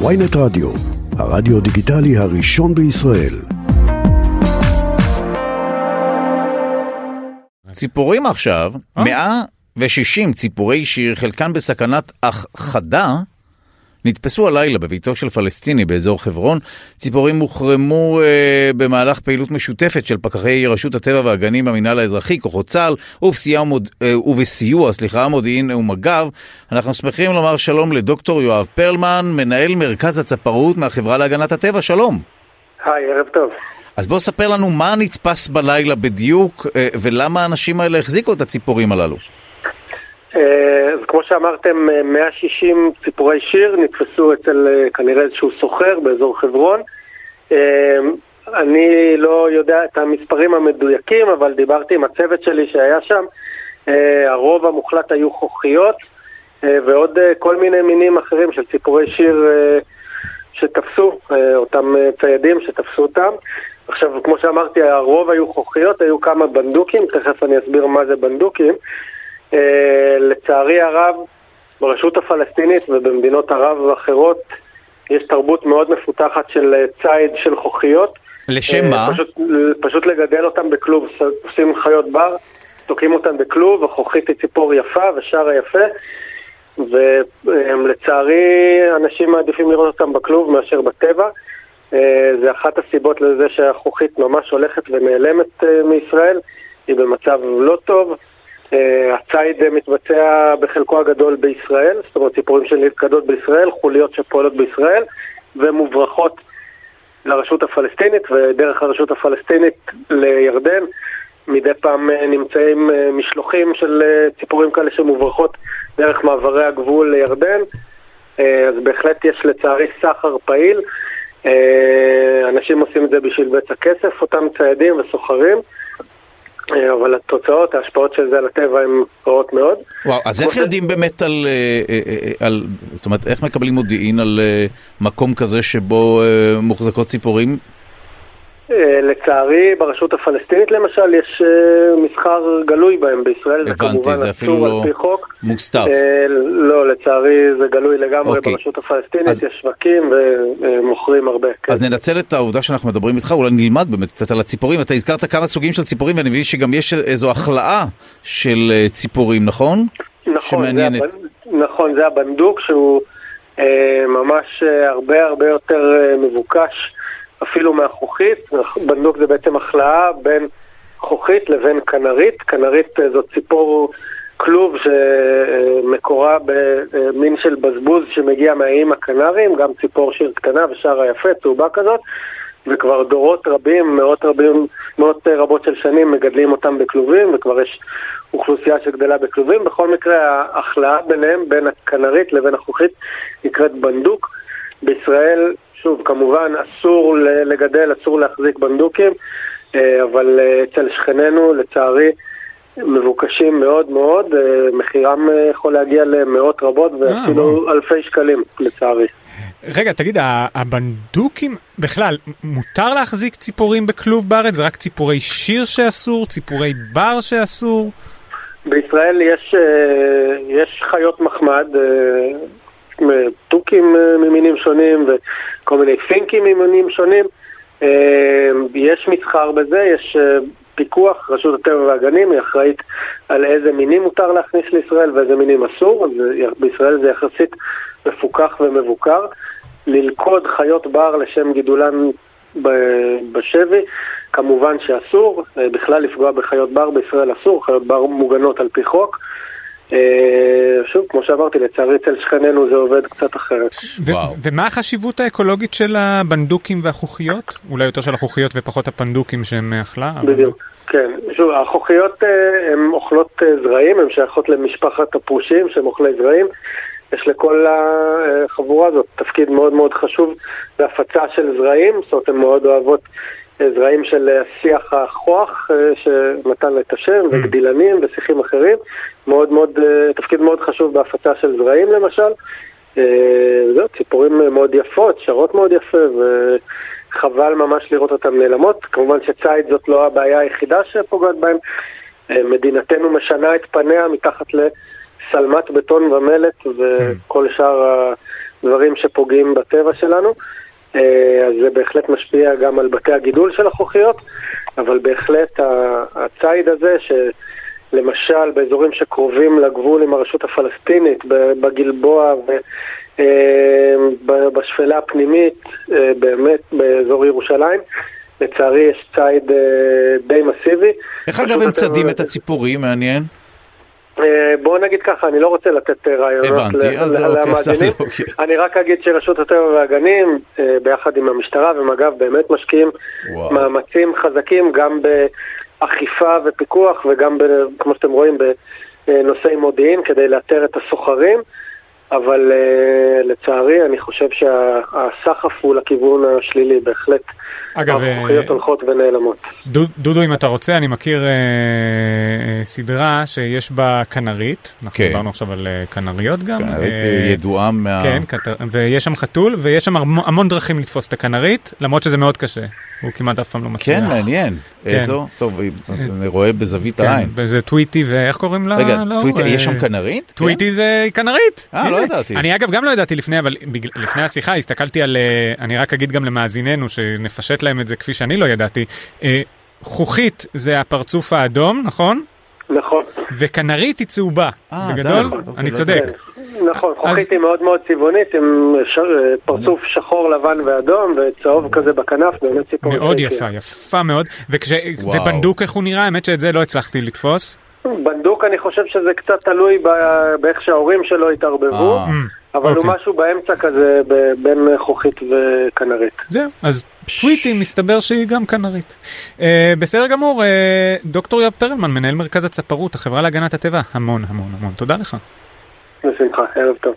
ויינט רדיו, הרדיו דיגיטלי הראשון בישראל. ציפורים עכשיו, 160 ציפורי שיר, חלקן בסכנת הכחדה, נתפסו הלילה בביתו של פלסטיני באזור חברון. ציפורים הוחרמו אה, במהלך פעילות משותפת של פקחי רשות הטבע והגנים במינהל האזרחי, כוחות צה"ל, ובסיוע, מוד, אה, ובסיוע סליחה, מודיעין ומג"ב. אנחנו שמחים לומר שלום לדוקטור יואב פרלמן, מנהל מרכז הצפרות מהחברה להגנת הטבע, שלום. היי, ערב טוב. אז בוא ספר לנו מה נתפס בלילה בדיוק, אה, ולמה האנשים האלה החזיקו את הציפורים הללו. אה, אז כמו שאמרתם, 160 ציפורי שיר נתפסו אצל אה, כנראה איזשהו סוחר באזור חברון. אני לא יודע את המספרים המדויקים, אבל דיברתי עם הצוות שלי שהיה שם. הרוב המוחלט היו חוכיות, ועוד כל מיני מינים אחרים של ציפורי שיר שתפסו, אותם ציידים שתפסו אותם. עכשיו, כמו שאמרתי, הרוב היו חוכיות, היו כמה בנדוקים, תכף אני אסביר מה זה בנדוקים. Uh, לצערי הרב, ברשות הפלסטינית ובמדינות ערב ואחרות, יש תרבות מאוד מפותחת של אה, ציד של חוכיות. לשם uh, מה? פשוט, פשוט לגדל אותם בכלוב, עושים חיות בר, תוקעים אותם בכלוב, החוכית היא ציפור יפה ושרה יפה. ולצערי אנשים מעדיפים לראות אותם בכלוב מאשר בטבע. אה, זה אחת הסיבות לזה שהחוכית ממש הולכת ונעלמת אה, מישראל, היא במצב לא טוב. אה, הציד מתבצע בחלקו הגדול בישראל, זאת אומרת ציפורים שנלכדות בישראל, חוליות שפועלות בישראל ומוברחות לרשות הפלסטינית ודרך הרשות הפלסטינית לירדן. מדי פעם נמצאים משלוחים של ציפורים כאלה שמוברחות דרך מעברי הגבול לירדן, אז בהחלט יש לצערי סחר פעיל. אה, אנשים עושים את זה בשביל בצע כסף, אותם ציידים וסוחרים. אה, אבל התוצאות, ההשפעות של זה על הטבע הן רעות מאוד. וואו, אז איך יודעים באמת על, אה, על, זאת אומרת, איך מקבלים מודיעין על מקום כזה שבו מוחזקות ציפורים? אה, לצערי, ברשות הפלסטינית למשל, יש אה, מסחר גלוי בהם בישראל, זה כמובן אסור על פי חוק. מוסתר. אה, לא, לצערי זה גלוי לגמרי אוקיי. ברשות הפלסטינית, אז... יש שווקים ומוכרים הרבה. כן. אז ננצל את העובדה שאנחנו מדברים איתך, אולי נלמד באמת קצת על הציפורים. אתה הזכרת כמה סוגים של ציפורים, ואני מבין שגם יש איזו החלאה של ציפורים, נכון? נכון, זה, הבנ... נכון זה הבנדוק שהוא אה, ממש הרבה הרבה יותר מבוקש. אפילו מהחוכית, בנדוק זה בעצם החלאה בין חוכית לבין כנרית, כנרית אה, זאת ציפור כלוב שמקורה במין של בזבוז שמגיע מהאיים הקנריים, גם ציפור שיר קטנה ושער היפה, צהובה כזאת, וכבר דורות רבים, מאות רבים, מאות רבות של שנים מגדלים אותם בכלובים, וכבר יש אוכלוסייה שגדלה בכלובים. בכל מקרה, ההחלאה ביניהם, בין הכנרית לבין החוכית, נקראת בנדוק. בישראל שוב, כמובן אסור לגדל, אסור להחזיק בנדוקים, אה, אבל אה, אצל שכנינו, לצערי, מבוקשים מאוד מאוד, אה, מחירם יכול להגיע למאות רבות ואפילו אלפי שקלים, לצערי. רגע, תגיד, הבנדוקים, בכלל, מותר להחזיק ציפורים בכלוב בארץ? זה רק ציפורי שיר שאסור? ציפורי בר שאסור? בישראל יש, יש חיות מחמד, תוכים אה, ממינים שונים וכל מיני פינקים ממינים שונים. אה, יש מסחר בזה, יש אה, פיקוח, רשות הטבע והגנים היא אחראית על איזה מינים מותר להכניס לישראל ואיזה מינים אסור, אז בישראל זה יחסית מפוקח ומבוקר. ללכוד חיות בר לשם גידולן בשבי, כמובן שאסור, בכלל לפגוע בחיות בר בישראל אסור, חיות בר מוגנות על פי חוק. אה, שוב, כמו שאמרתי, לצערי אצל שכנינו זה עובד קצת אחרת. ומה החשיבות האקולוגית של הבנדוקים והחוכיות? אולי יותר של החוכיות ופחות הפנדוקים שהם אכלה? בדיוק, כן. שוב, החוכיות אה, הן אוכלות אה, זרעים, הן שייכות למשפחת הפרושים שהם אוכלי זרעים. יש לכל החבורה הזאת תפקיד מאוד מאוד חשוב בהפצה של זרעים, זאת אומרת, הן מאוד אוהבות זרעים של שיח הכוח שנתן את השם, mm. וגדילנים ושיחים אחרים. מאוד מאוד, אה, תפקיד מאוד חשוב בהפצה של זרעים למשל. אה, זהו, ציפורים מאוד יפות, שרות מאוד יפה, וחבל ממש לראות אותן נעלמות. כמובן שציד זאת לא הבעיה היחידה שפוגעת בהן. אה, מדינתנו משנה את פניה מתחת לשלמת בטון ומלט, וכל שאר דברים שפוגעים בטבע שלנו. אז זה בהחלט משפיע גם על בתי הגידול של החוכיות, אבל בהחלט הציד הזה, שלמשל באזורים שקרובים לגבול עם הרשות הפלסטינית, בגלבוע ובשפלה הפנימית, באמת באזור ירושלים, לצערי יש ציד די מסיבי. איך אגב הם צדים את הציפורים, מעניין? בוא נגיד ככה, אני לא רוצה לתת רעיונות למאזינים. אוקיי. אני רק אגיד שרשות הטבע והגנים, ביחד עם המשטרה ומג"ב, באמת משקיעים מאמצים חזקים גם באכיפה ופיקוח וגם, כמו שאתם רואים, בנושאי מודיעין כדי לאתר את הסוחרים. אבל uh, לצערי אני חושב שהסחף הוא לכיוון השלילי, בהחלט. אגב, הולכות ונעלמות. דודו, אם אתה רוצה, אני מכיר סדרה שיש בה כנרית, אנחנו כן. דיברנו עכשיו על uh, כנריות גם. כנרית אה, ידועה מה... כן, ויש שם חתול, ויש שם המון- דרכים לתפוס את הכנרית, למרות שזה מאוד קשה. הוא כמעט אף פעם לא מצליח. כן, מעניין. איזו? טוב, אני רואה בזווית כן, העין. וזה טוויטי, ואיך קוראים לה? רגע, לא, טוויטר, אה, יש שם כנרית? טוויטי זה כנרית. אה, לא. ידעתי. אני אגב גם לא ידעתי לפני, אבל בגל- לפני השיחה הסתכלתי על, אה, אני רק אגיד גם למאזיננו, שנפשט להם את זה כפי שאני לא ידעתי. אה, חוכית זה הפרצוף האדום, נכון? נכון. וכנרית היא צהובה. אה, בגדול, אני צודק. נכון, אז- חוכית היא מאוד מאוד צבעונית, עם ש- פרצוף שחור, לבן ואדום, וצהוב כזה בכנף, באמת ציפור מאוד. יפה, יפה מאוד. ובנדוק איך הוא נראה? האמת שאת זה לא הצלחתי לתפוס. בנדוק אני חושב שזה קצת תלוי ב- באיך שההורים שלו התערבבו, אה, אבל הוא אוקיי. משהו באמצע כזה בין חוכית וכנרית. זהו, אז טוויטי מסתבר שהיא גם כנרית. אה, בסדר גמור, אה, דוקטור יואב פרלמן, מנהל מרכז הצפרות, החברה להגנת הטבע, המון המון המון תודה לך. בשמחה, ערב טוב.